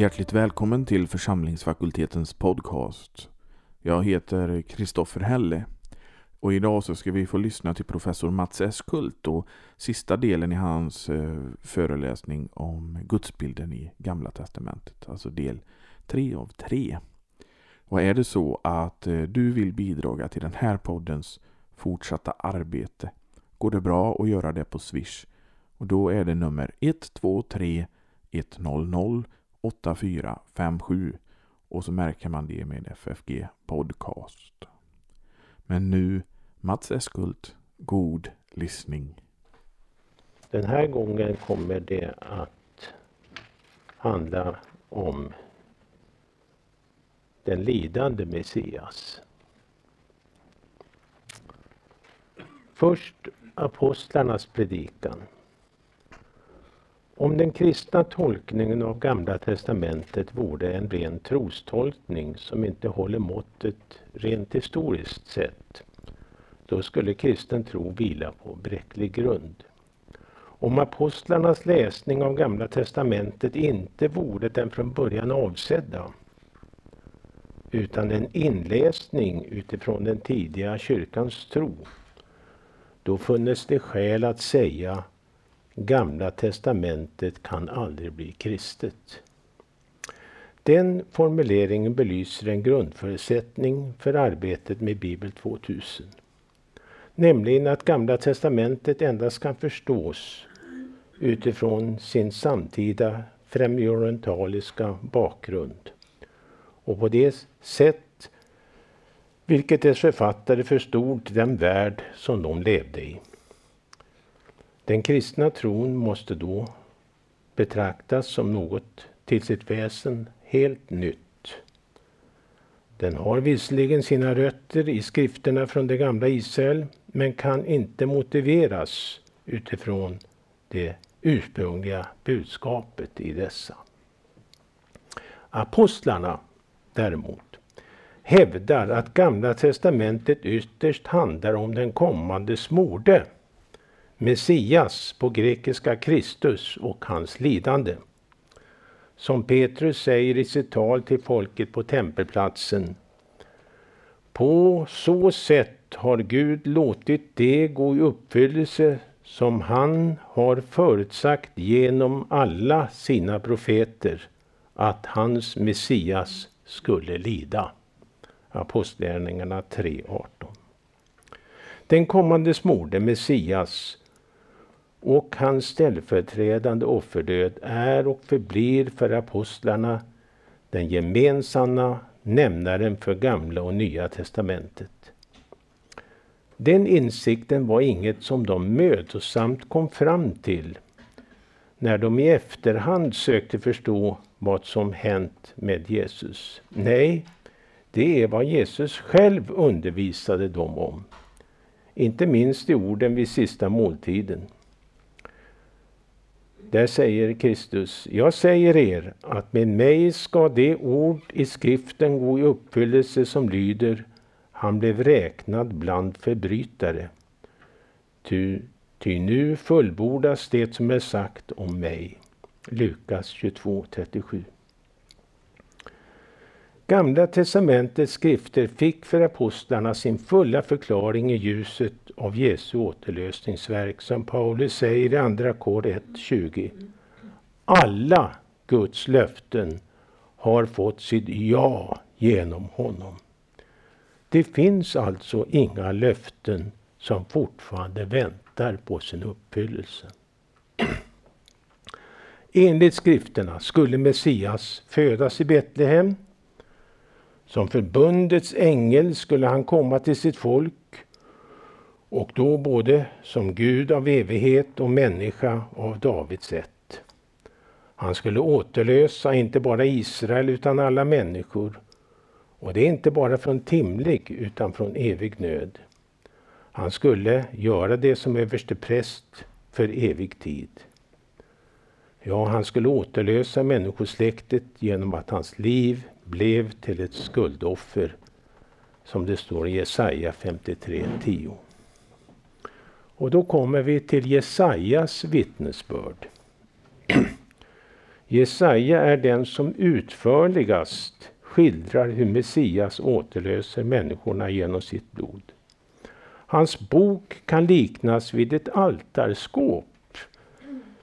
Hjärtligt välkommen till församlingsfakultetens podcast. Jag heter Kristoffer Helle och idag så ska vi få lyssna till professor Mats Eskult och sista delen i hans eh, föreläsning om gudsbilden i Gamla Testamentet, alltså del 3 av 3. Och är det så att eh, du vill bidra till den här poddens fortsatta arbete går det bra att göra det på Swish och då är det nummer 123 100 8457 och så märker man det med FFG Podcast. Men nu Mats Eskult, god lyssning. Den här gången kommer det att handla om den lidande Messias. Först apostlarnas predikan. Om den kristna tolkningen av Gamla testamentet vore en ren trostolkning som inte håller måttet rent historiskt sett, då skulle kristen tro vila på bräcklig grund. Om apostlarnas läsning av Gamla testamentet inte vore den från början avsedda, utan en inläsning utifrån den tidiga kyrkans tro, då funnes det skäl att säga Gamla testamentet kan aldrig bli kristet. Den formuleringen belyser en grundförutsättning för arbetet med Bibel 2000. Nämligen att Gamla testamentet endast kan förstås utifrån sin samtida främjorientaliska bakgrund och på det sätt vilket dess författare förstod den värld som de levde i. Den kristna tron måste då betraktas som något till sitt väsen helt nytt. Den har visserligen sina rötter i skrifterna från det gamla Israel men kan inte motiveras utifrån det ursprungliga budskapet i dessa. Apostlarna däremot hävdar att Gamla testamentet ytterst handlar om den kommande smorde Messias, på grekiska Kristus och hans lidande. Som Petrus säger i sitt tal till folket på tempelplatsen. På så sätt har Gud låtit det gå i uppfyllelse som han har förutsagt genom alla sina profeter att hans Messias skulle lida. Apostlagärningarna 3.18. Den kommande smorde Messias och hans ställföreträdande offerdöd är och förblir för apostlarna den gemensamma nämnaren för Gamla och Nya testamentet. Den insikten var inget som de mödosamt kom fram till när de i efterhand sökte förstå vad som hänt med Jesus. Nej, det är vad Jesus själv undervisade dem om. Inte minst i orden vid sista måltiden. Där säger Kristus, jag säger er att med mig ska det ord i skriften gå i uppfyllelse som lyder, han blev räknad bland förbrytare. Ty, ty nu fullbordas det som är sagt om mig. Lukas 22.37 Gamla testamentets skrifter fick för apostlarna sin fulla förklaring i ljuset av Jesu återlösningsverk som Paulus säger i Andra kor 1.20. Alla Guds löften har fått sitt ja genom honom. Det finns alltså inga löften som fortfarande väntar på sin uppfyllelse. Enligt skrifterna skulle Messias födas i Betlehem som förbundets ängel skulle han komma till sitt folk och då både som Gud av evighet och människa av Davids ett. Han skulle återlösa inte bara Israel utan alla människor. Och det är inte bara från timlig utan från evig nöd. Han skulle göra det som överste präst för evig tid. Ja, han skulle återlösa människosläktet genom att hans liv blev till ett skuldoffer, som det står i Jesaja 53.10. Och då kommer vi till Jesajas vittnesbörd. Jesaja är den som utförligast skildrar hur Messias återlöser människorna genom sitt blod. Hans bok kan liknas vid ett altarskåp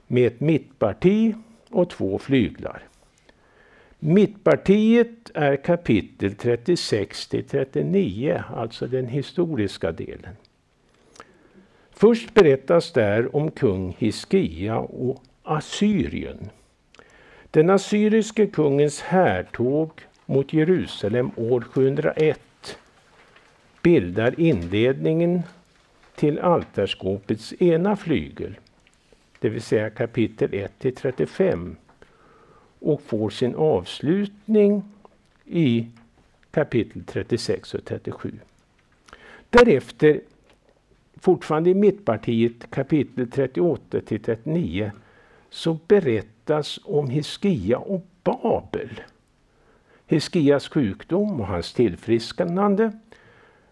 med ett mittparti och två flyglar. Mittpartiet är kapitel 36 till 39, alltså den historiska delen. Först berättas där om kung Hiskia och Assyrien. Den assyriske kungens härtåg mot Jerusalem år 701 bildar inledningen till altarskåpets ena flygel, det vill säga kapitel 1 till 35 och får sin avslutning i kapitel 36 och 37. Därefter, fortfarande i mittpartiet kapitel 38 till 39, så berättas om Hiskia och Babel. Hiskias sjukdom och hans tillfrisknande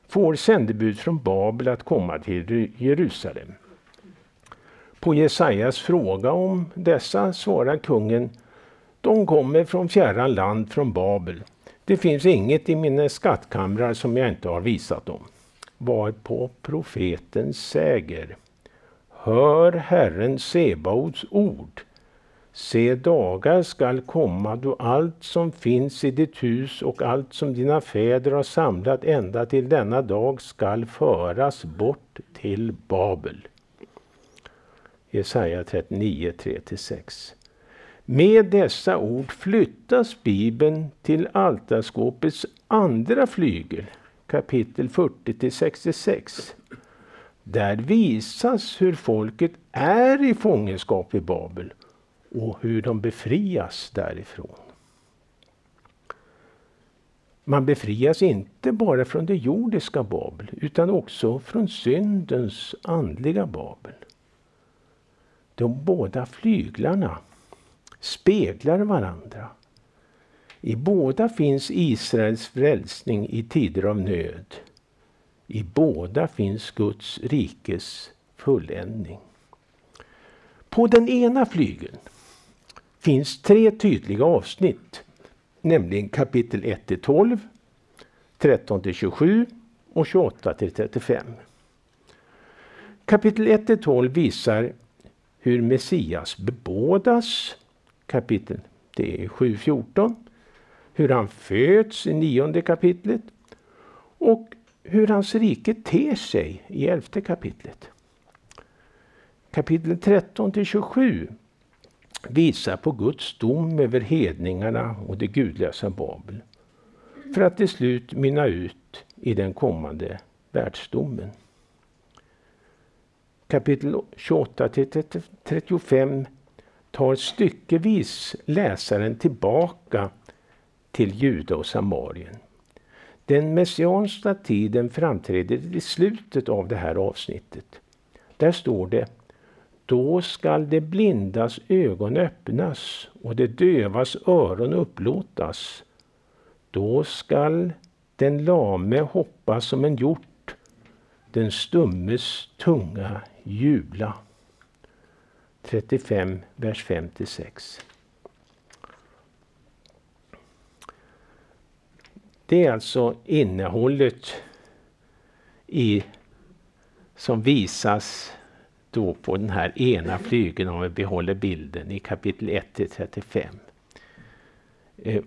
får sändebud från Babel att komma till Jerusalem. På Jesajas fråga om dessa svarar kungen de kommer från fjärran land, från Babel. Det finns inget i mina skattkamrar som jag inte har visat dem. Varpå profeten säger Hör Herren Sebaots ord. Se, dagar skall komma då allt som finns i ditt hus och allt som dina fäder har samlat ända till denna dag skall föras bort till Babel. Jesaja 39, 3-6. Med dessa ord flyttas Bibeln till altarskåpets andra flygel, kapitel 40 till 66. Där visas hur folket är i fångenskap i Babel och hur de befrias därifrån. Man befrias inte bara från det jordiska Babel utan också från syndens andliga Babel. De båda flyglarna speglar varandra. I båda finns Israels frälsning i tider av nöd. I båda finns Guds rikes fulländning. På den ena flygeln finns tre tydliga avsnitt, nämligen kapitel 1 12, 13 27 och 28 35. Kapitel 1 12 visar hur Messias bebådas kapitel. Det är 7.14. Hur han föds i nionde kapitlet. Och hur hans rike ter sig i elfte kapitlet. Kapitel 13 till 27 visar på Guds dom över hedningarna och det gudlösa Babel. För att till slut mynna ut i den kommande världsdomen. Kapitel 28 till 35 tar styckevis läsaren tillbaka till Juda och Samarien. Den messianska tiden framträder i slutet av det här avsnittet. Där står det Då skall de blindas ögon öppnas och de dövas öron upplåtas. Då skall den lame hoppa som en hjort, den stummes tunga jubla. 35, vers 5-6. Det är alltså innehållet i, som visas då på den här ena flygeln om vi behåller bilden i kapitel 1 35. Eh,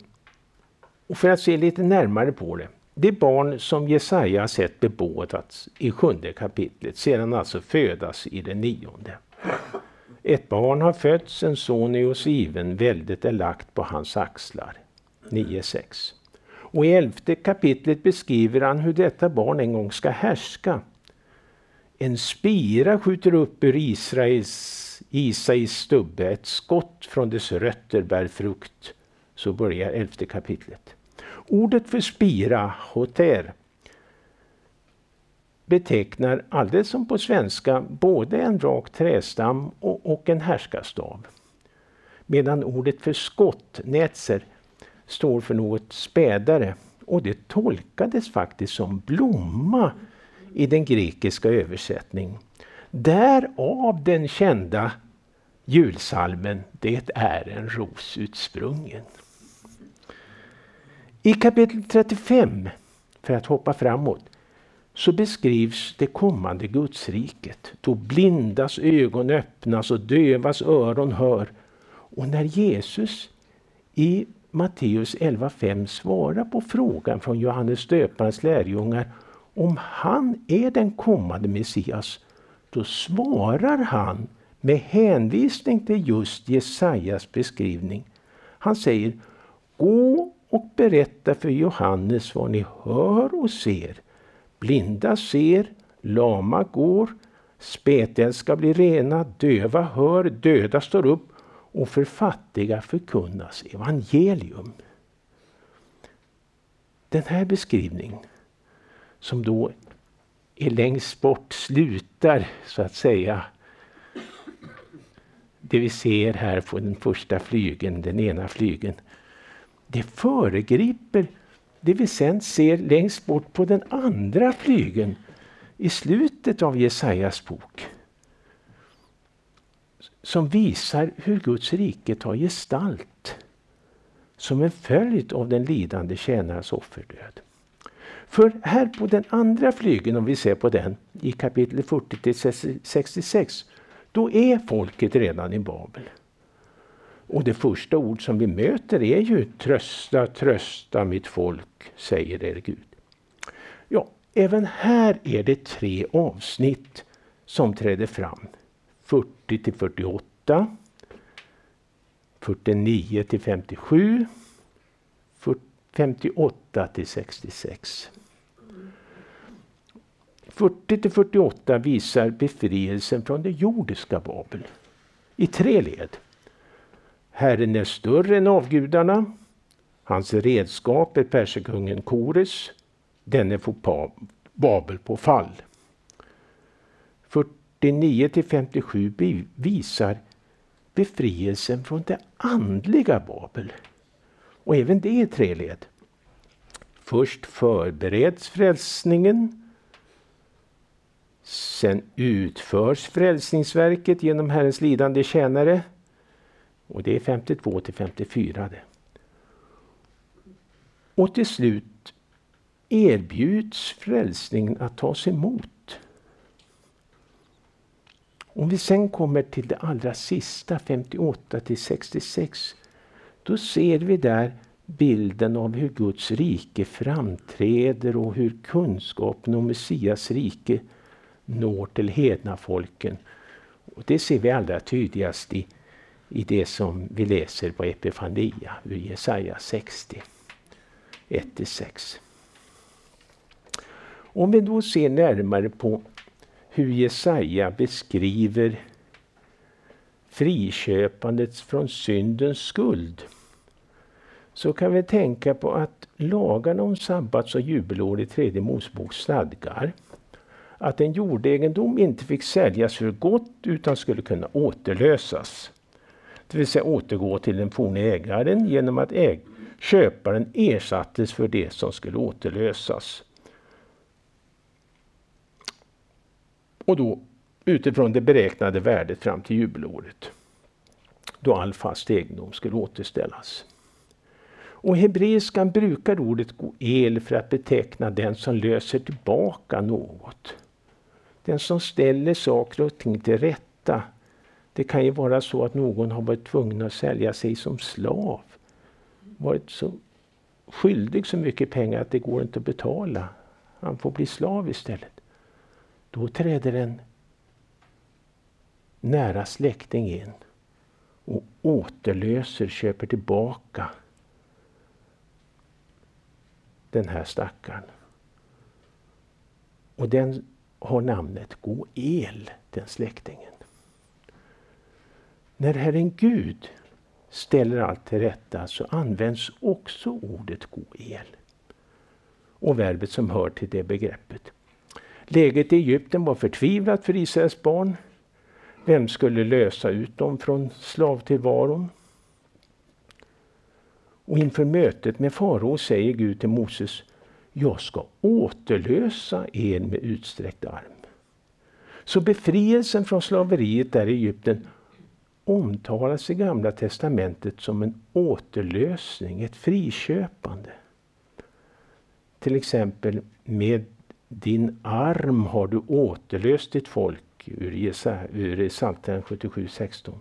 och för att se lite närmare på det. Det barn som Jesaja sett bebådats i sjunde kapitlet sedan alltså födas i det nionde. Ett barn har fötts, en son är oss given, väldet är lagt på hans axlar. 9.6. Och i elfte kapitlet beskriver han hur detta barn en gång ska härska. En spira skjuter upp ur Israels, Isais stubbe, ett skott från dess rötter bär frukt. Så börjar elfte kapitlet. Ordet för spira, hoter, betecknar alldeles som på svenska både en rak trästam och, och en härskastav. Medan ordet för skott, netzer, står för något spädare och det tolkades faktiskt som blomma i den grekiska översättningen. Därav den kända julsalmen Det är en ros utsprungen. I kapitel 35, för att hoppa framåt, så beskrivs det kommande Gudsriket. Då blindas ögon öppnas och dövas öron hör. Och när Jesus i Matteus 11.5 svarar på frågan från Johannes döparens lärjungar om han är den kommande Messias, då svarar han med hänvisning till just Jesajas beskrivning. Han säger Gå och berätta för Johannes vad ni hör och ser. Blinda ser, lama går, spetälska blir rena, döva hör, döda står upp och för fattiga förkunnas evangelium. Den här beskrivningen, som då är längst bort, slutar så att säga det vi ser här på den första flygen, den ena flygen, det föregriper det vi sen ser längst bort på den andra flygen i slutet av Jesajas bok. Som visar hur Guds rike tar gestalt som en följd av den lidande tjänarens offerdöd. För här på den andra flygeln, om vi ser på den, i kapitel 40 66, då är folket redan i Babel. Och det första ord som vi möter är ju trösta, trösta mitt folk, säger er Gud. Ja, även här är det tre avsnitt som träder fram. 40 till 48, 49 till 57, 58 till 66. 40 till 48 visar befrielsen från det jordiska Babel i tre led. Herren är större än avgudarna. Hans redskap är perserkungen Kores. Denne får Babel på fall. 49 till 57 visar befrielsen från det andliga Babel. Och även det är tre led. Först förbereds frälsningen. Sen utförs frälsningsverket genom Herrens lidande tjänare. Och det är 52 till 54 det. Och till slut erbjuds frälsningen att tas emot. Om vi sen kommer till det allra sista, 58 till 66, då ser vi där bilden av hur Guds rike framträder och hur kunskapen om Messias rike når till hedna folken. Och det ser vi allra tydligast i i det som vi läser på Epifania ur Jesaja 60, 1-6. Om vi då ser närmare på hur Jesaja beskriver friköpandet från syndens skuld så kan vi tänka på att lagarna om sabbats och jubelår i tredje Mosebok stadgar att en jordegendom inte fick säljas för gott utan skulle kunna återlösas det vill säga återgå till den forne ägaren genom att äg köparen ersattes för det som skulle återlösas. Och då utifrån det beräknade värdet fram till jubelåret då all fast egendom skulle återställas. Och hebreiskan brukar ordet goel för att beteckna den som löser tillbaka något. Den som ställer saker och ting till rätta det kan ju vara så att någon har varit tvungen att sälja sig som slav. Varit så skyldig så mycket pengar att det går inte att betala. Han får bli slav istället. Då träder en nära släkting in och återlöser, köper tillbaka den här stackaren. Och den har namnet Goel, den släktingen. När Herren Gud ställer allt till rätta så används också ordet goel och verbet som hör till det begreppet. Läget i Egypten var förtvivlat för Israels barn. Vem skulle lösa ut dem från slavtillvaron? Och inför mötet med farao säger Gud till Moses Jag ska återlösa er med utsträckt arm. Så befrielsen från slaveriet där i Egypten omtalas i Gamla testamentet som en återlösning, ett friköpande. Till exempel, med din arm har du återlöst ditt folk ur, Jesaja, ur Psaltaren 77.16.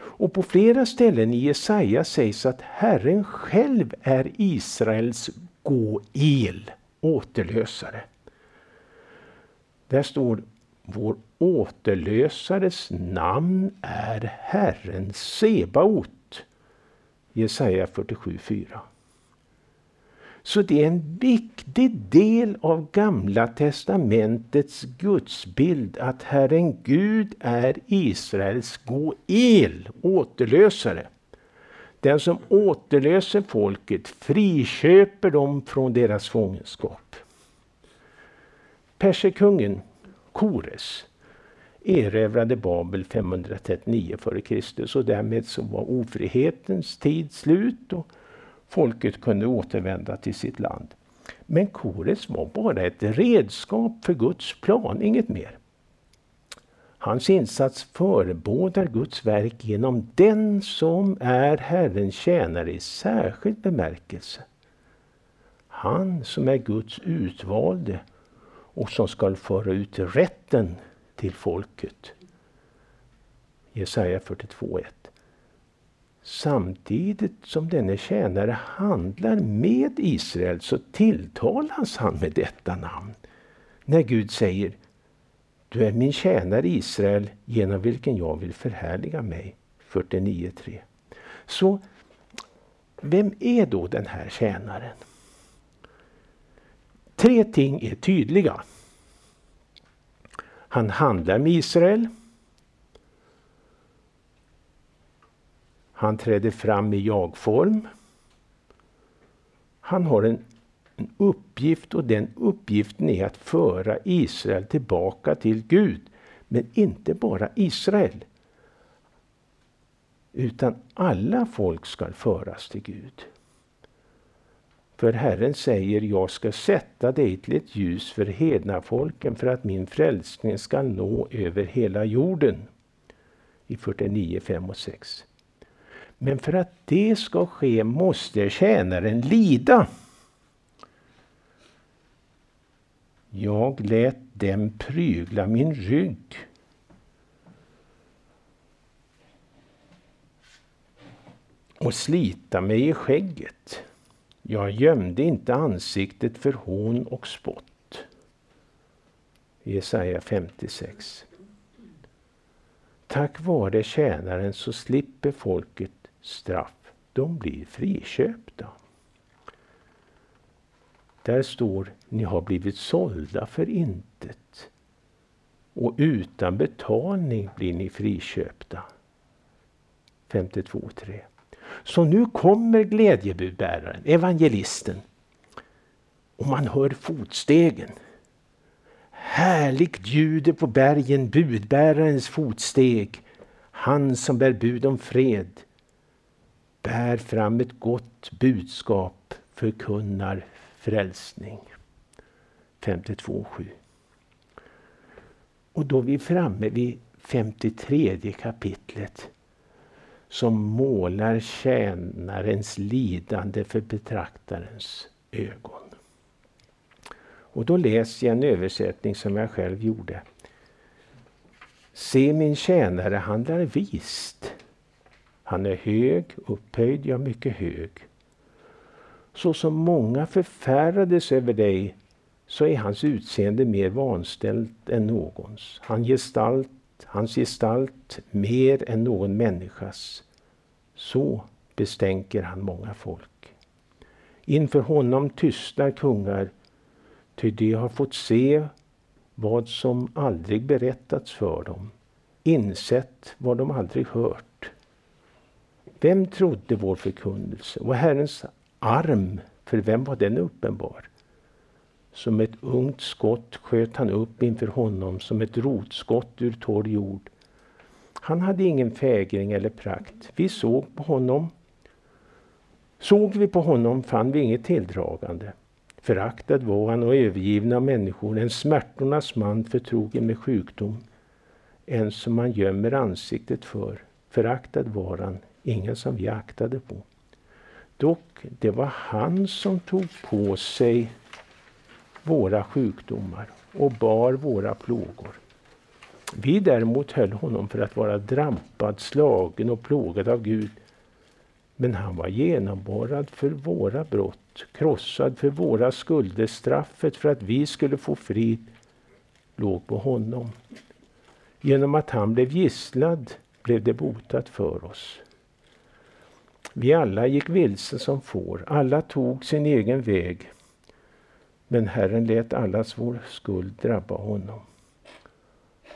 Och på flera ställen i Jesaja sägs att Herren själv är Israels gå-el, återlösare. Där står vår återlösares namn är Herren Sebaot. Jesaja 47.4. Så det är en viktig del av Gamla testamentets gudsbild att Herren Gud är Israels Goel, återlösare. Den som återlöser folket friköper dem från deras fångenskap. Persekungen Kores erövrade Babel 539 f.Kr. och därmed så var ofrihetens tid slut och folket kunde återvända till sitt land. Men Kores var bara ett redskap för Guds plan, inget mer. Hans insats förebådar Guds verk genom den som är Herrens tjänare i särskild bemärkelse. Han som är Guds utvalde och som skall föra ut rätten till folket. Jesaja 42.1. Samtidigt som denne tjänare handlar med Israel så tilltalas han med detta namn. När Gud säger Du är min tjänare Israel genom vilken jag vill förhärliga mig. 49.3. Så vem är då den här tjänaren? Tre ting är tydliga. Han handlar med Israel. Han träder fram i jag-form. Han har en, en uppgift och den uppgiften är att föra Israel tillbaka till Gud. Men inte bara Israel. Utan alla folk ska föras till Gud. För Herren säger, jag ska sätta dig till ett ljus för hedna folken för att min frälsning ska nå över hela jorden. I 49, 5 och 6. Men för att det ska ske måste tjänaren lida. Jag lät dem prygla min rygg. och slita mig i skägget. Jag gömde inte ansiktet för hån och spott. Jesaja 56. Tack vare tjänaren så slipper folket straff. De blir friköpta. Där står, ni har blivit sålda för intet. Och utan betalning blir ni friköpta. 52.3. Så nu kommer glädjebudbäraren, evangelisten. Och man hör fotstegen. Härligt ljuder på bergen budbärarens fotsteg. Han som bär bud om fred. Bär fram ett gott budskap, förkunnar frälsning. 52.7. Och då är vi framme vid 53 kapitlet som målar tjänarens lidande för betraktarens ögon. Och då läser jag en översättning som jag själv gjorde. Se min tjänare handlar vist. Han är hög, upphöjd, ja mycket hög. Så som många förfärades över dig så är hans utseende mer vanställt än någons. Han gestalt hans gestalt mer än någon människas. Så bestänker han många folk. Inför honom tystnar kungar, ty de har fått se vad som aldrig berättats för dem, insett vad de aldrig hört. Vem trodde vår förkunnelse? Och Herrens arm, för vem var den uppenbar? Som ett ungt skott sköt han upp inför honom som ett rotskott ur torr jord. Han hade ingen fägring eller prakt. Vi såg på honom. Såg vi på honom fann vi inget tilldragande. Föraktad var han och övergiven av människor, en smärtornas man förtrogen med sjukdom. En som man gömmer ansiktet för, föraktad var han, ingen som vi aktade på. Dock, det var han som tog på sig våra sjukdomar och bar våra plågor. Vi däremot höll honom för att vara drampad, slagen och plågad av Gud. Men han var genomborrad för våra brott, krossad för våra skulder. Straffet för att vi skulle få frid låg på honom. Genom att han blev gisslad blev det botat för oss. Vi alla gick vilse som får, alla tog sin egen väg. Men Herren lät allas vår skuld drabba honom.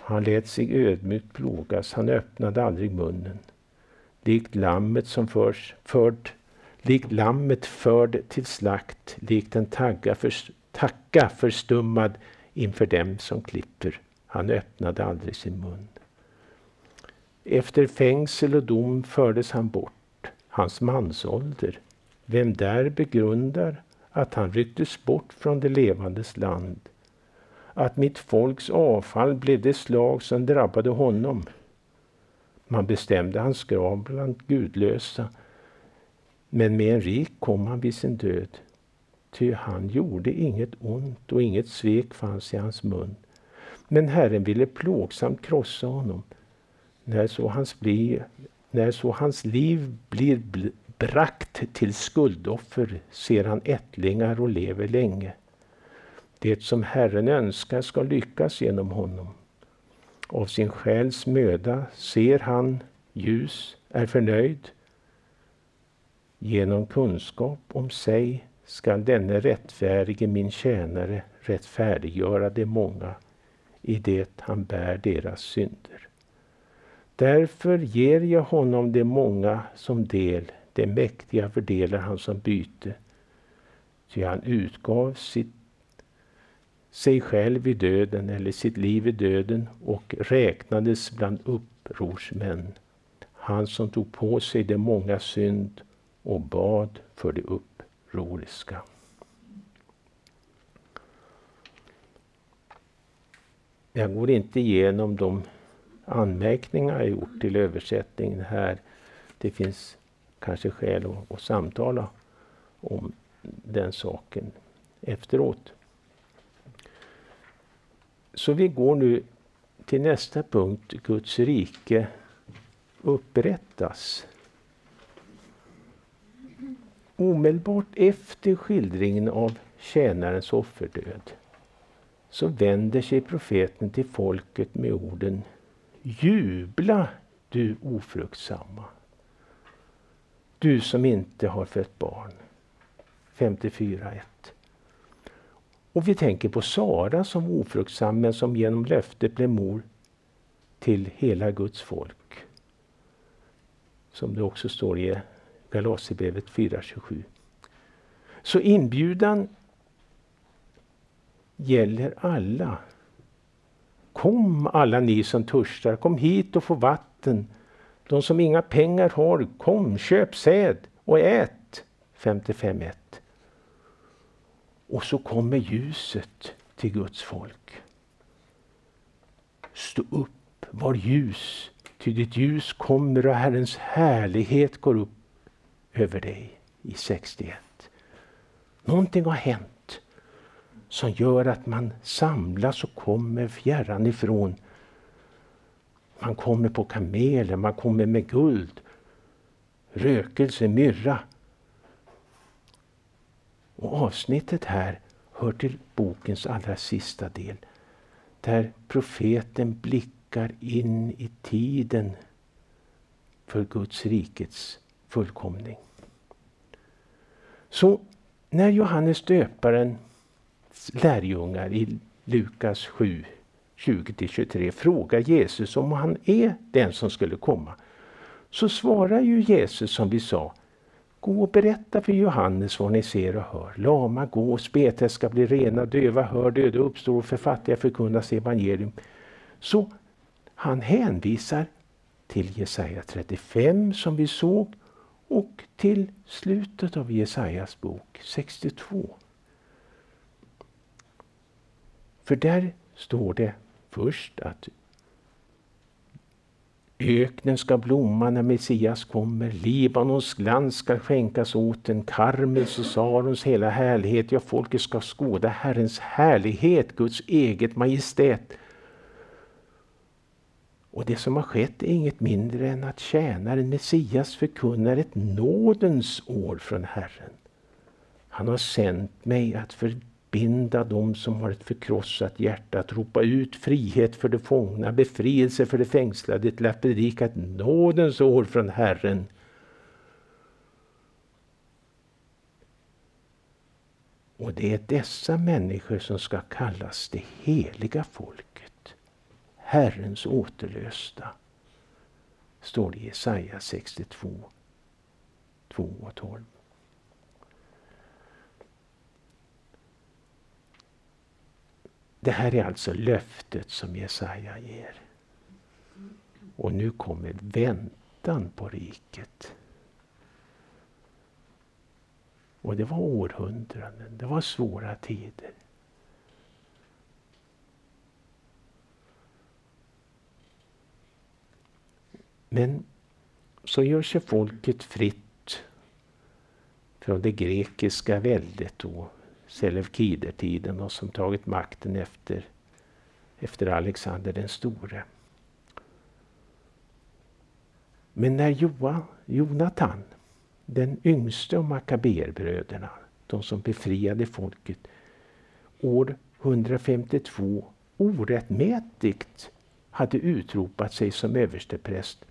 Han lät sig ödmjukt plågas, han öppnade aldrig munnen. Likt lammet som förs, förd, likt lammet förd till slakt, likt en tagga för, tacka förstummad inför dem som klipper. Han öppnade aldrig sin mun. Efter fängsel och dom fördes han bort, hans mansålder. Vem där begrundar att han rycktes bort från det levandes land att mitt folks avfall blev det slag som drabbade honom. Man bestämde hans grav bland gudlösa, men med en rik kom han vid sin död. Ty han gjorde inget ont och inget svek fanns i hans mun. Men Herren ville plågsamt krossa honom. När så hans, bli, när så hans liv blir brakt till skuldoffer ser han ättlingar och lever länge. Det som Herren önskar ska lyckas genom honom. Av sin själs möda ser han ljus, är förnöjd. Genom kunskap om sig skall denne rättfärdige min tjänare rättfärdiggöra de många i det han bär deras synder. Därför ger jag honom de många som del, det mäktiga fördelar han som byte. Ty han utgav sitt sig själv i döden eller sitt liv i döden och räknades bland upprorsmän. Han som tog på sig det många synd och bad för det upproriska. Jag går inte igenom de anmärkningar jag gjort till översättningen här. Det finns kanske skäl att, att samtala om den saken efteråt. Så vi går nu till nästa punkt. Guds rike upprättas. Omedelbart efter skildringen av tjänarens offerdöd så vänder sig profeten till folket med orden Jubla du ofruktsamma, du som inte har fött barn. 54.1 och vi tänker på Sara som ofruktsam men som genom löftet blev mor till hela Guds folk. Som det också står i Galaterbrevet 4.27. Så inbjudan gäller alla. Kom alla ni som törstar, kom hit och få vatten. De som inga pengar har, kom, köp säd och ät. 55.1. Och så kommer ljuset till Guds folk. Stå upp, var ljus, ty ditt ljus kommer och Herrens härlighet går upp över dig i 61. Någonting har hänt som gör att man samlas och kommer fjärran ifrån. Man kommer på kameler, man kommer med guld, rökelse, myrra. Och avsnittet här hör till bokens allra sista del. Där profeten blickar in i tiden för Guds rikets fullkomning. Så när Johannes döparen lärjungar i Lukas 7, 20-23 frågar Jesus om han är den som skulle komma. Så svarar ju Jesus som vi sa Gå och berätta för Johannes vad ni ser och hör. Lama gå, spetälska bli rena, döva hör, döda uppstår och för fattiga förkunnas evangelium. Så han hänvisar till Jesaja 35 som vi såg och till slutet av Jesajas bok 62. För där står det först att Öknen ska blomma när Messias kommer. Libanons glans ska skänkas åt den, Karmels och Sarons hela härlighet. Ja, folket ska skåda Herrens härlighet, Guds eget majestät. Och det som har skett är inget mindre än att tjänaren Messias förkunnar ett nådens år från Herren. Han har sänt mig att förbinda dem som har ett förkrossat hjärta, att ropa ut frihet för de fångna, befrielse för de fängslade, till att predika ett nådens år från Herren. Och det är dessa människor som ska kallas det heliga folket. Herrens återlösta. Står det i Jesaja 62, 2 och 12. Det här är alltså löftet som Jesaja ger. Och nu kommer väntan på riket. Och det var århundraden, det var svåra tider. Men så gör sig folket fritt från det grekiska väldet då Selevkidertiden och som tagit makten efter, efter Alexander den store. Men när Joa, Jonatan, den yngste av Makaberbröderna, de som befriade folket, år 152 orättmätigt hade utropat sig som överstepräst,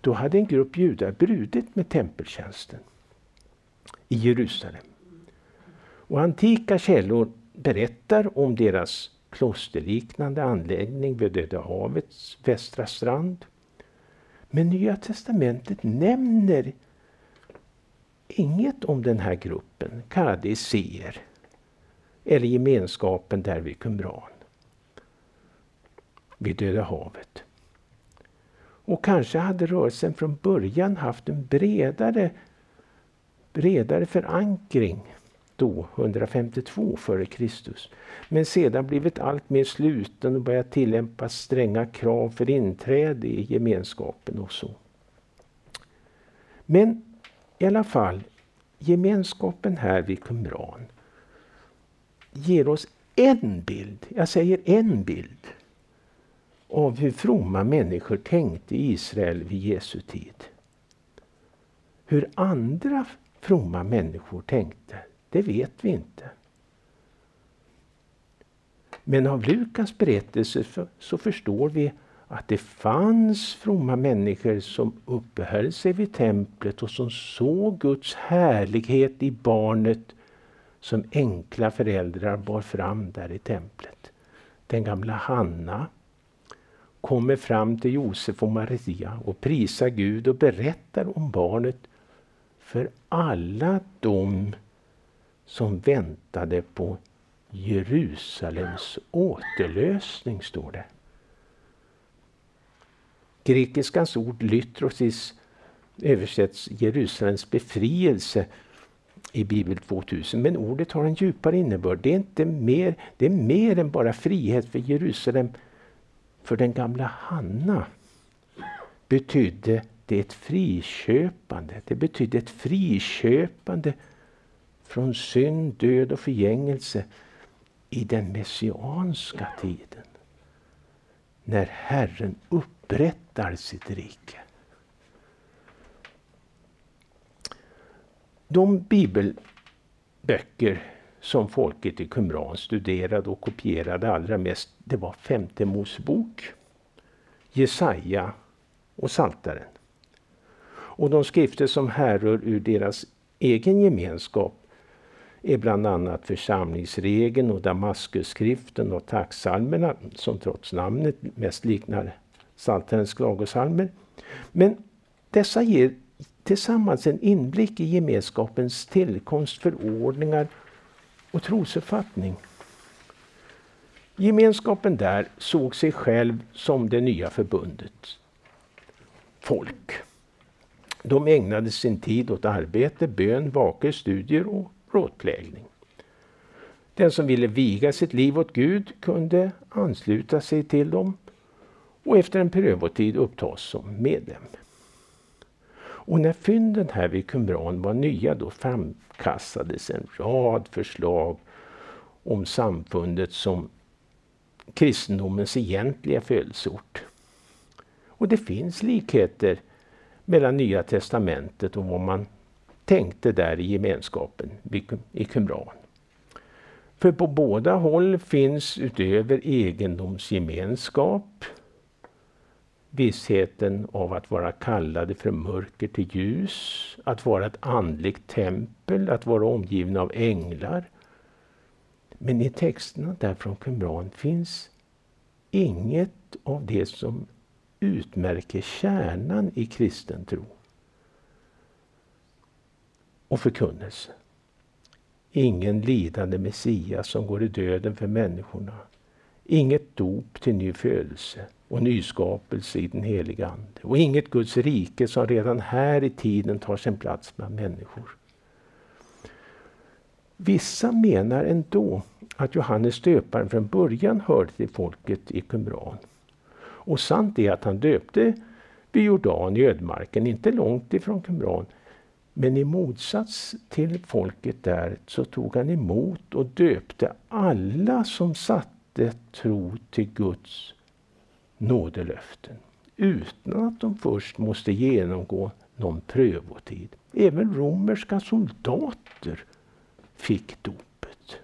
då hade en grupp judar brutit med tempeltjänsten i Jerusalem. Och antika källor berättar om deras klosterliknande anläggning vid Döda havets västra strand. Men Nya testamentet nämner inget om den här gruppen, kallade eller gemenskapen där vid Qumran, vid Döda havet. Och kanske hade rörelsen från början haft en bredare, bredare förankring då, 152 f.Kr. Men sedan blivit allt mer sluten och börjat tillämpa stränga krav för inträde i gemenskapen och så. Men i alla fall, gemenskapen här vid Qumran ger oss en bild, jag säger en bild, av hur fromma människor tänkte i Israel vid Jesu tid. Hur andra fromma människor tänkte, det vet vi inte. Men av Lukas berättelse så förstår vi att det fanns fromma människor som uppehöll sig vid templet och som såg Guds härlighet i barnet som enkla föräldrar bar fram där i templet. Den gamla Hanna kommer fram till Josef och Maria och prisar Gud och berättar om barnet för alla de som väntade på Jerusalems återlösning, står det. Grekiskans ord lytrosis översätts Jerusalems befrielse i Bibel 2000. Men ordet har en djupare innebörd. Det är, inte mer, det är mer än bara frihet för Jerusalem. För den gamla Hanna betydde det ett friköpande. Det betydde ett friköpande från synd, död och förgängelse i den messianska tiden. När Herren upprättar sitt rike. De bibelböcker som folket i Qumran studerade och kopierade allra mest, det var femte Mosebok, Jesaja och Saltaren. Och de skrifter som härrör ur deras egen gemenskap är bland annat församlingsregeln och Damaskusskriften och tacksalmerna som trots namnet mest liknar Psaltarens klagosalmer. Men dessa ger tillsammans en inblick i gemenskapens tillkomst, förordningar och trosuppfattning. Gemenskapen där såg sig själv som det nya förbundet folk. De ägnade sin tid åt arbete, bön, vaker, studier och rådplägning. Den som ville viga sitt liv åt Gud kunde ansluta sig till dem och efter en prövotid upptas som medlem. Och när fynden här vid Qumran var nya då framkastades en rad förslag om samfundet som kristendomens egentliga födelseort. Och det finns likheter mellan Nya testamentet och vad man tänkte där i gemenskapen i Qumran. För på båda håll finns utöver egendomsgemenskap vissheten av att vara kallade från mörker till ljus, att vara ett andligt tempel, att vara omgivna av änglar. Men i texterna där från Qumran finns inget av det som utmärker kärnan i kristen tro och förkunnelse. Ingen lidande Messias som går i döden för människorna. Inget dop till ny födelse och nyskapelse i den heliga Ande. Och inget Guds rike som redan här i tiden tar sin plats bland människor. Vissa menar ändå att Johannes döparen från början hörde till folket i Qumran. Och sant är att han döpte vid Jordan i ödmarken, inte långt ifrån Qumran. Men i motsats till folket där så tog han emot och döpte alla som satte tro till Guds nådelöften utan att de först måste genomgå någon prövotid. Även romerska soldater fick dopet.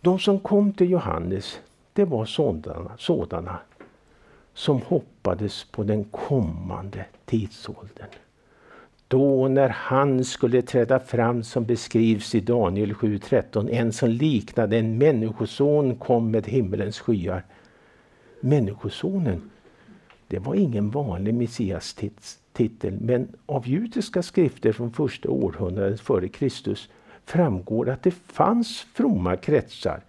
De som kom till Johannes, det var sådana, sådana som hoppades på den kommande tidsåldern. Då när han skulle träda fram som beskrivs i Daniel 7.13, en som liknade en människoson kom med himmelens skyar. Människosonen, det var ingen vanlig Messias titel, men av judiska skrifter från första århundradet före Kristus framgår att det fanns fromma kretsar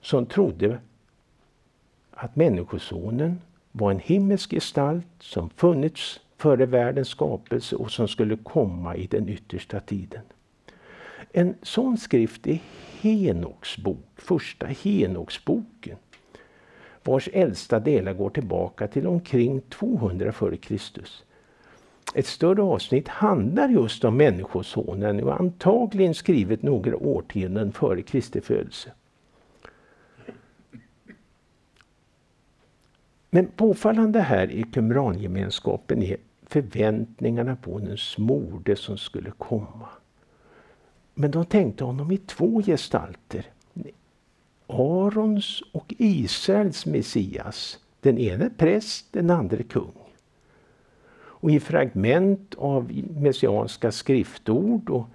som trodde att Människosonen var en himmelsk gestalt som funnits före världens skapelse och som skulle komma i den yttersta tiden. En sån skrift är Henoks bok, första Henoksboken vars äldsta delar går tillbaka till omkring 200 f.Kr. Ett större avsnitt handlar just om Människosonen och antagligen skrivet några årtionden före Kristi födelse. Men påfallande här i kumrangemenskapen är förväntningarna på den smorde som skulle komma. Men de tänkte honom i två gestalter. Arons och Israels Messias. Den ene präst, den andra kung. Och i fragment av messianska skriftord och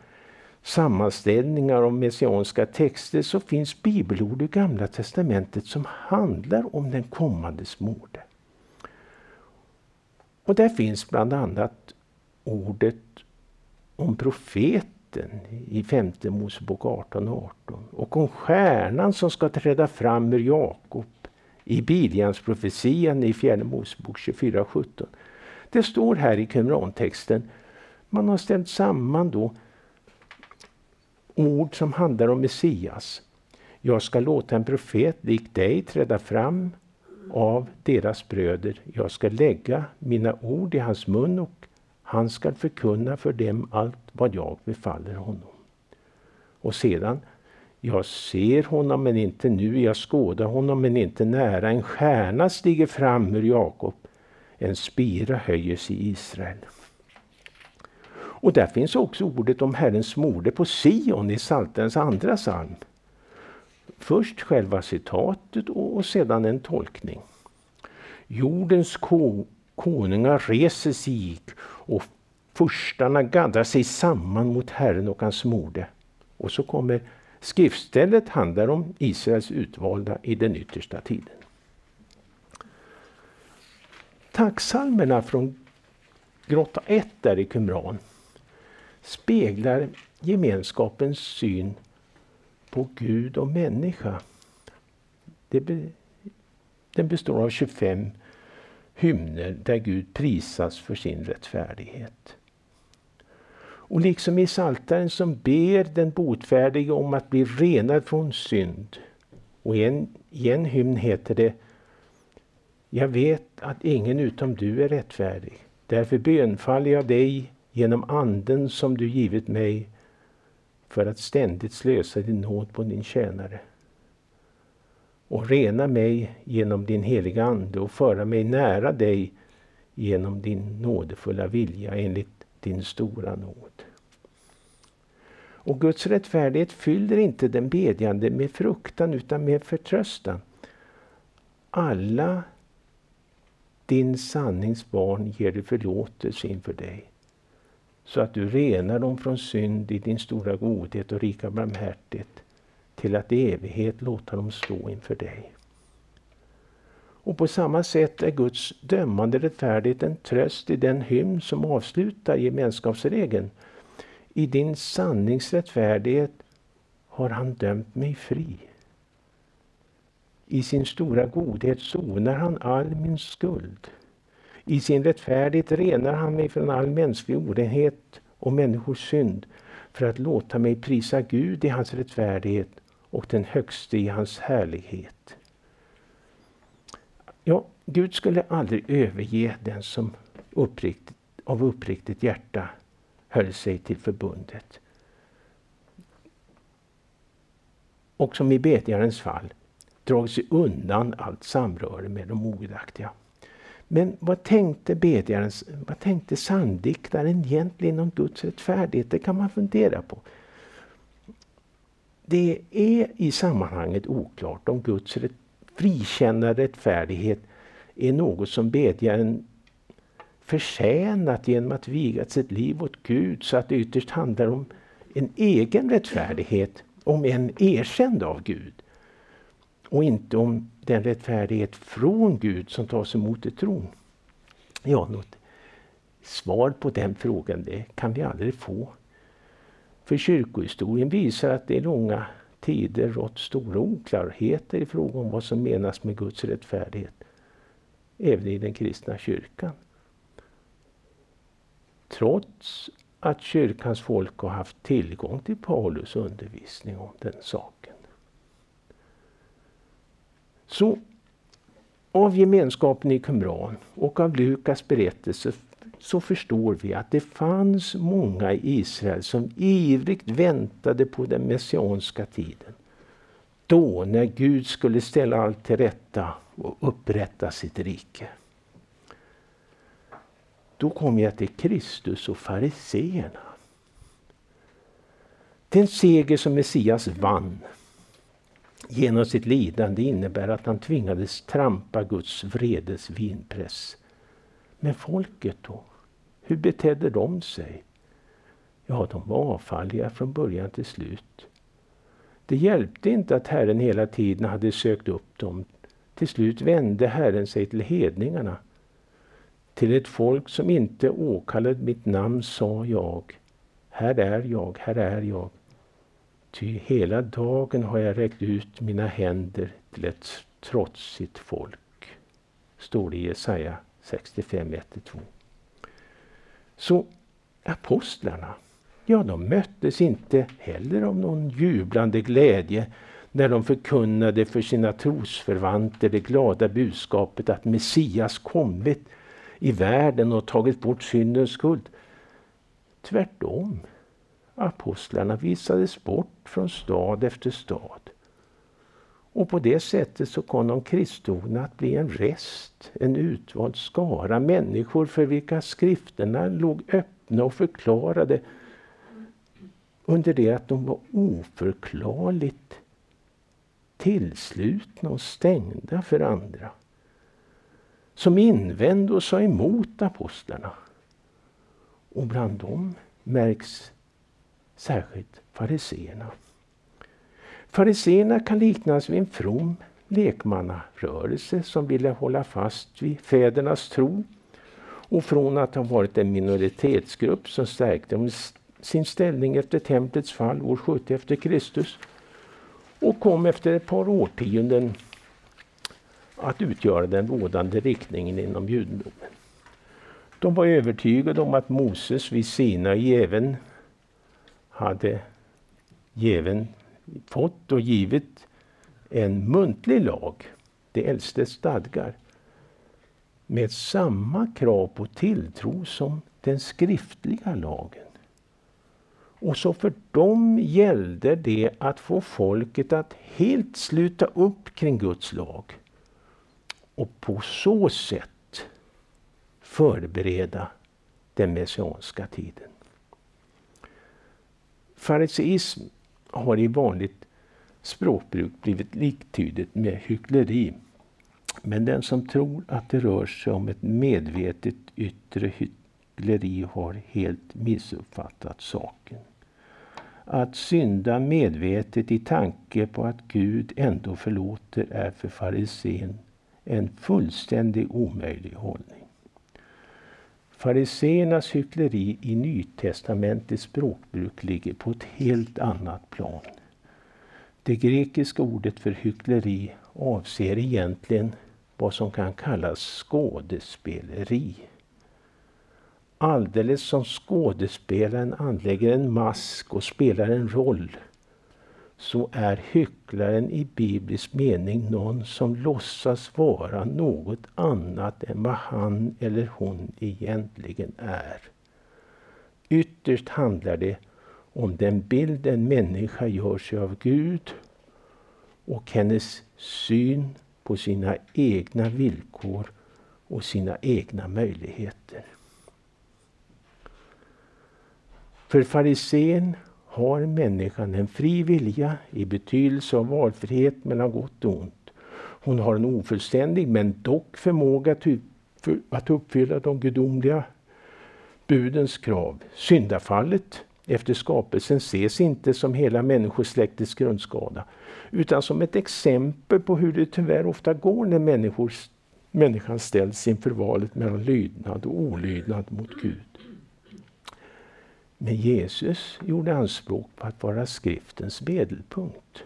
sammanställningar av messianska texter så finns bibelord i Gamla testamentet som handlar om den kommande smorde. Och där finns bland annat ordet om profeten i femte Mosebok 18 och 18 och om stjärnan som ska träda fram ur Jakob i Biljans profetian i fjärde Mosebok 24 17. Det står här i Qumran-texten, man har ställt samman då ord som handlar om Messias. Jag ska låta en profet lik dig träda fram av deras bröder. Jag ska lägga mina ord i hans mun och han ska förkunna för dem allt vad jag befaller honom. Och sedan, jag ser honom men inte nu, jag skådar honom men inte nära. En stjärna stiger fram ur Jakob, en spira höjer sig i Israel. Och där finns också ordet om Herrens morde på Sion i Psaltarens andra psalm. Först själva citatet och sedan en tolkning. Jordens ko konungar reser sig och furstarna gaddar sig samman mot Herren och hans morde. Och så kommer skriftstället handlar om Israels utvalda i den yttersta tiden. Tacksalmerna från grotta 1 där i Qumran speglar gemenskapens syn på Gud och människa. Be, den består av 25 hymner där Gud prisas för sin rättfärdighet. Och liksom i Saltaren som ber den botfärdige om att bli renad från synd Och i en, i en hymn heter det Jag vet att ingen utom du är rättfärdig. Därför bönfaller jag dig genom anden som du givit mig för att ständigt slösa din nåd på din tjänare och rena mig genom din heliga Ande och föra mig nära dig genom din nådefulla vilja enligt din stora nåd. Och Guds rättfärdighet fyller inte den bedjande med fruktan utan med förtröstan. Alla din sannings barn ger du förlåtelse inför dig så att du renar dem från synd i din stora godhet och rika barmhärtighet till att i evighet låta dem stå inför dig. Och på samma sätt är Guds dömande rättfärdighet en tröst i den hymn som avslutar gemenskapsregeln. I din sanningsrättfärdighet har han dömt mig fri. I sin stora godhet sonar han all min skuld. I sin rättfärdighet renar han mig från all mänsklig orenhet och människors synd för att låta mig prisa Gud i hans rättfärdighet och den högste i hans härlighet. Ja, Gud skulle aldrig överge den som uppriktigt, av uppriktigt hjärta höll sig till förbundet. Och som i bedjarens fall dragit sig undan allt samröre med de ogudaktiga. Men vad tänkte bedjaren, vad tänkte sanndiktaren egentligen om Guds rättfärdighet? Det kan man fundera på. Det är i sammanhanget oklart om Guds rätt, frikännande rättfärdighet är något som bedjaren förtjänat genom att viga sitt liv åt Gud så att det ytterst handlar om en egen rättfärdighet, om en erkänd av Gud. Och inte om den rättfärdighet från Gud som tas emot i tron. Ja, något svar på den frågan det kan vi aldrig få. För kyrkohistorien visar att det i långa tider rått stora oklarheter i fråga om vad som menas med Guds rättfärdighet. Även i den kristna kyrkan. Trots att kyrkans folk har haft tillgång till Paulus undervisning om den saken. Så av gemenskapen i Qumran och av Lukas berättelse så förstår vi att det fanns många i Israel som ivrigt väntade på den messianska tiden. Då när Gud skulle ställa allt till rätta och upprätta sitt rike. Då kom jag till Kristus och fariseerna. Den seger som Messias vann genom sitt lidande innebär att han tvingades trampa Guds vredes vinpress. Men folket då? Hur betedde de sig? Ja, de var avfalliga från början till slut. Det hjälpte inte att Herren hela tiden hade sökt upp dem. Till slut vände Herren sig till hedningarna. Till ett folk som inte åkallade mitt namn sa jag, här är jag, här är jag. Ty hela dagen har jag räckt ut mina händer till ett trotsigt folk. Står det i Jesaja 65, 1-2. Så apostlarna, ja de möttes inte heller av någon jublande glädje när de förkunnade för sina trosförvanter det glada budskapet att Messias kommit i världen och tagit bort syndens skuld. Tvärtom. Apostlarna visades bort från stad efter stad. Och på det sättet så kom de kristna att bli en rest, en utvald skara människor för vilka skrifterna låg öppna och förklarade under det att de var oförklarligt tillslutna och stängda för andra. Som invände och sa emot apostlarna. Och bland dem märks särskilt fariseerna. Fariseerna kan liknas vid en from lekmannarörelse som ville hålla fast vid fädernas tro och från att ha varit en minoritetsgrupp som stärkte sin ställning efter templets fall år 70 efter Kristus och kom efter ett par årtionden att utgöra den rådande riktningen inom judendomen. De var övertygade om att Moses vid Sinai även hade given, fått och givit en muntlig lag, det äldste stadgar, med samma krav på tilltro som den skriftliga lagen. Och så för dem gällde det att få folket att helt sluta upp kring Guds lag och på så sätt förbereda den messianska tiden. Fariseism har i vanligt språkbruk blivit liktydigt med hyckleri. Men den som tror att det rör sig om ett medvetet yttre hyckleri har helt missuppfattat saken. Att synda medvetet i tanke på att Gud ändå förlåter är för farisén en fullständig omöjlig hållning. Fariséernas hyckleri i Nytestamentets språkbruk ligger på ett helt annat plan. Det grekiska ordet för hyckleri avser egentligen vad som kan kallas skådespeleri. Alldeles som skådespelaren anlägger en mask och spelar en roll så är hycklaren i biblisk mening någon som låtsas vara något annat än vad han eller hon egentligen är. Ytterst handlar det om den bild en människa gör sig av Gud och hennes syn på sina egna villkor och sina egna möjligheter. För farisén har människan en fri vilja i betydelse av valfrihet mellan gott och ont. Hon har en ofullständig men dock förmåga att uppfylla de gudomliga budens krav. Syndafallet efter skapelsen ses inte som hela människosläktets grundskada utan som ett exempel på hur det tyvärr ofta går när människor, människan ställs inför valet mellan lydnad och olydnad mot Gud. Men Jesus gjorde anspråk på att vara skriftens medelpunkt.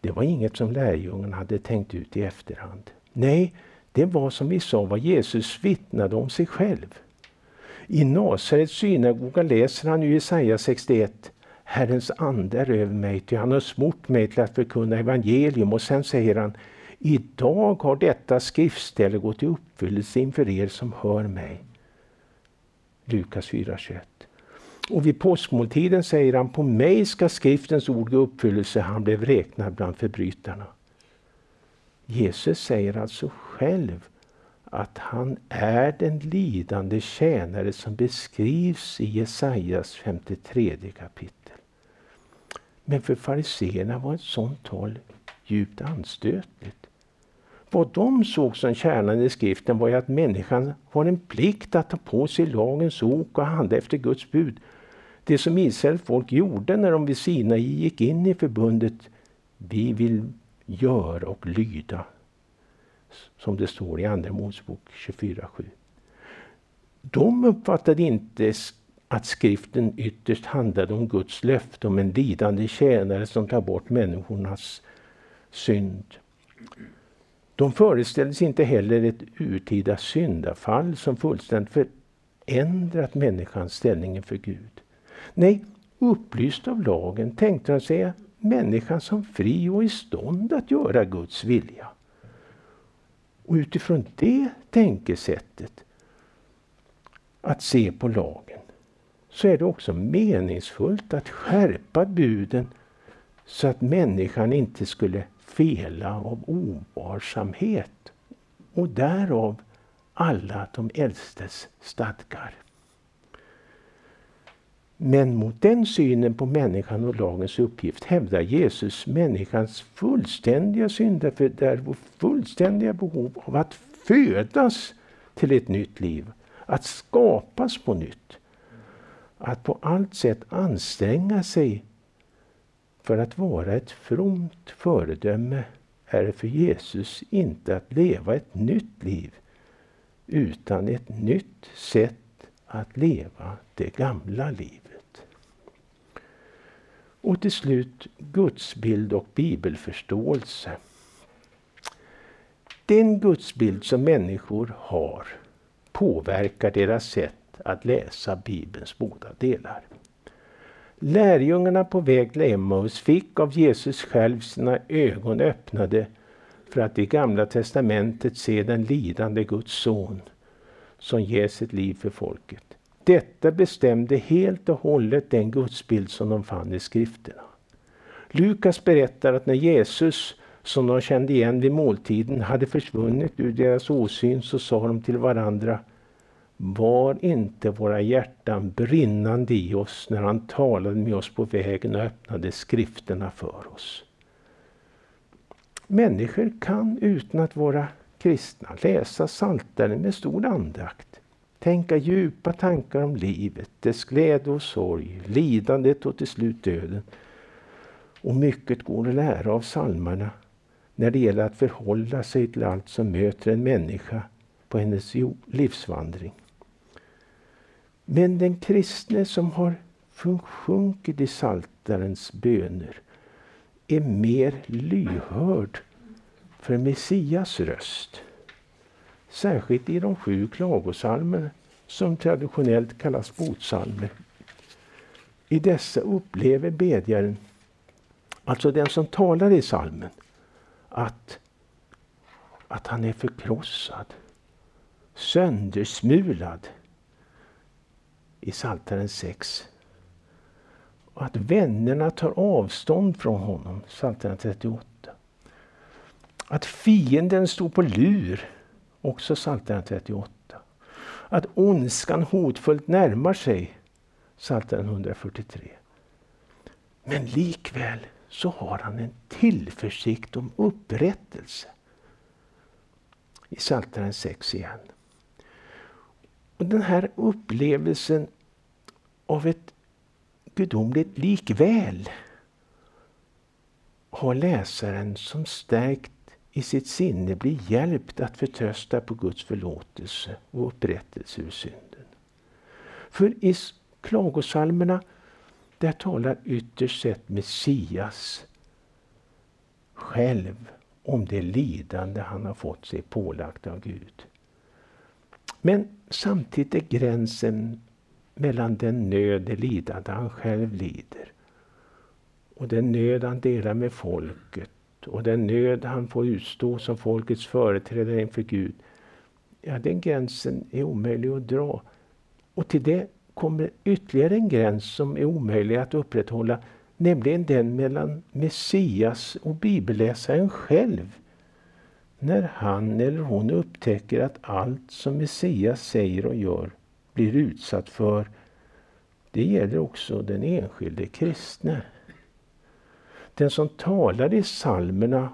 Det var inget som lärjungarna hade tänkt ut i efterhand. Nej, det var som vi sa vad Jesus vittnade om sig själv. I Nasarets synagoga läser han i Jesaja 61 Herrens ande är över mig, ty han har smort mig till att förkunna evangelium. Och sen säger han Idag har detta skriftställe gått i uppfyllelse inför er som hör mig. Lukas 4.21. Och vid påskmåltiden säger han, på mig ska skriftens ord gå uppfyllelse, han blev räknad bland förbrytarna. Jesus säger alltså själv att han är den lidande tjänare som beskrivs i Jesajas 53 kapitel. Men för fariseerna var ett sådant tal djupt anstötligt. Vad de såg som kärnan i skriften var ju att människan har en plikt att ta på sig lagens ok och handla efter Guds bud. Det som Israels folk gjorde när de vid Sinai gick in i förbundet. Vi vill göra och lyda. Som det står i Andra Mosebok 24.7. De uppfattade inte att skriften ytterst handlade om Guds löfte om en lidande tjänare som tar bort människornas synd. De föreställdes inte heller ett urtida syndafall som fullständigt förändrat människans ställning inför Gud. Nej, upplyst av lagen tänkte de sig människan som fri och i stånd att göra Guds vilja. Och utifrån det tänkesättet att se på lagen så är det också meningsfullt att skärpa buden så att människan inte skulle fela av ovarsamhet och därav alla de äldstes stadgar. Men mot den synen på människan och lagens uppgift hävdar Jesus människans fullständiga syndafördärv och fullständiga behov av att födas till ett nytt liv, att skapas på nytt. Att på allt sätt anstränga sig för att vara ett fromt föredöme är för Jesus inte att leva ett nytt liv utan ett nytt sätt att leva det gamla livet. Och till slut gudsbild och bibelförståelse. Den gudsbild som människor har påverkar deras sätt att läsa Bibelns båda delar. Lärjungarna på väg till Emmaus fick av Jesus själv sina ögon öppnade för att i Gamla testamentet se den lidande Guds son som ger sitt liv för folket. Detta bestämde helt och hållet den gudsbild som de fann i skrifterna. Lukas berättar att när Jesus, som de kände igen vid måltiden, hade försvunnit ur deras åsyn så sa de till varandra var inte våra hjärtan brinnande i oss när han talade med oss på vägen och öppnade skrifterna för oss. Människor kan utan att vara kristna läsa Psaltaren med stor andakt. Tänka djupa tankar om livet, dess glädje och sorg, lidandet och till slut döden. Och mycket går att lära av psalmerna när det gäller att förhålla sig till allt som möter en människa på hennes livsvandring. Men den kristne som har sjunkit i saltarens böner är mer lyhörd för Messias röst. Särskilt i de sju klagosalmerna, som traditionellt kallas botsalmer. I dessa upplever bedjaren, alltså den som talar i salmen, att, att han är förkrossad, söndersmulad i Psaltaren 6 och att vännerna tar avstånd från honom, Psaltaren 38. Att fienden står på lur, också Psaltaren 38. Att ondskan hotfullt närmar sig, Psaltaren 143. Men likväl så har han en tillförsikt om upprättelse. I Psaltaren 6 igen. Och Den här upplevelsen av ett gudomligt likväl har läsaren som stärkt i sitt sinne blir hjälpt att förtrösta på Guds förlåtelse och upprättelse ur synden. För i klagosalmerna där talar ytterst sett Messias själv om det lidande han har fått sig pålagt av Gud. Men samtidigt är gränsen mellan den nöd, det lidande han själv lider och den nöd han delar med folket och den nöd han får utstå som folkets företrädare inför Gud. Ja, den gränsen är omöjlig att dra. Och till det kommer ytterligare en gräns som är omöjlig att upprätthålla, nämligen den mellan Messias och bibelläsaren själv. När han eller hon upptäcker att allt som Messias säger och gör blir utsatt för, det gäller också den enskilde kristne. Den som talar i psalmerna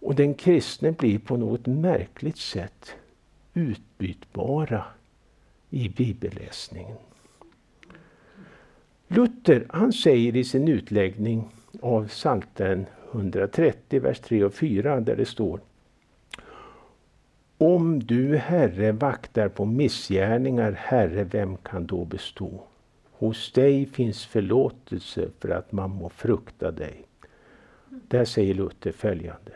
och den kristne blir på något märkligt sätt utbytbara i bibelläsningen. Luther han säger i sin utläggning av Psaltaren 130, vers 3 och 4, där det står om du, Herre, vaktar på missgärningar, Herre, vem kan då bestå? Hos dig finns förlåtelse för att man må frukta dig. Där säger Luther följande.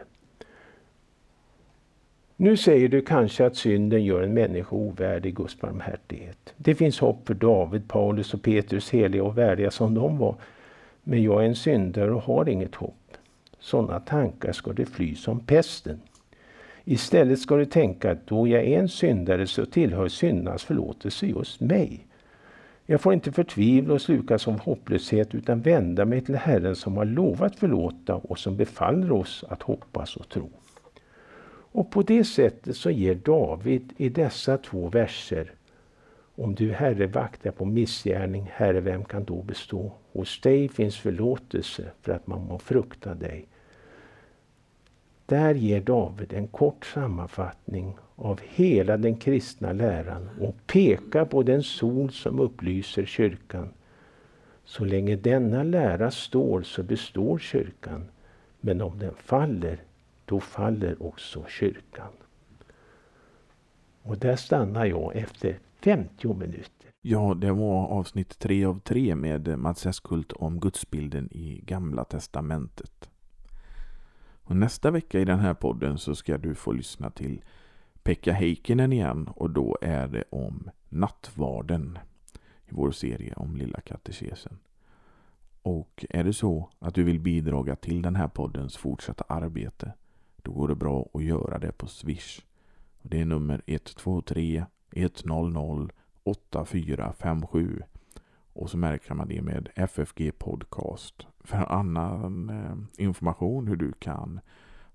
Nu säger du kanske att synden gör en människa ovärdig Guds barmhärtighet. Det finns hopp för David, Paulus och Petrus, heliga och värdiga som de var. Men jag är en syndare och har inget hopp. Sådana tankar ska det fly som pesten. Istället ska du tänka att då jag är en syndare så tillhör syndernas förlåtelse just mig. Jag får inte förtvivla och slukas av hopplöshet utan vända mig till Herren som har lovat förlåta och som befaller oss att hoppas och tro. Och på det sättet så ger David i dessa två verser Om du Herre vaktar på missgärning, Herre vem kan då bestå? Hos dig finns förlåtelse för att man må frukta dig. Där ger David en kort sammanfattning av hela den kristna läran och pekar på den sol som upplyser kyrkan. Så länge denna lära står så består kyrkan, men om den faller, då faller också kyrkan. Och där stannar jag efter 50 minuter. Ja, det var avsnitt 3 av 3 med Mats Eskult om gudsbilden i Gamla Testamentet. Och nästa vecka i den här podden så ska du få lyssna till Pekka Heikkinen igen och då är det om nattvarden i vår serie om Lilla katekesen. Och är det så att du vill bidra till den här poddens fortsatta arbete då går det bra att göra det på Swish. Det är nummer 123 100 8457 och så märker man det med FFG Podcast. För annan eh, information hur du kan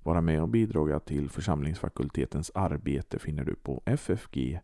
vara med och bidra till församlingsfakultetens arbete finner du på ffg.se.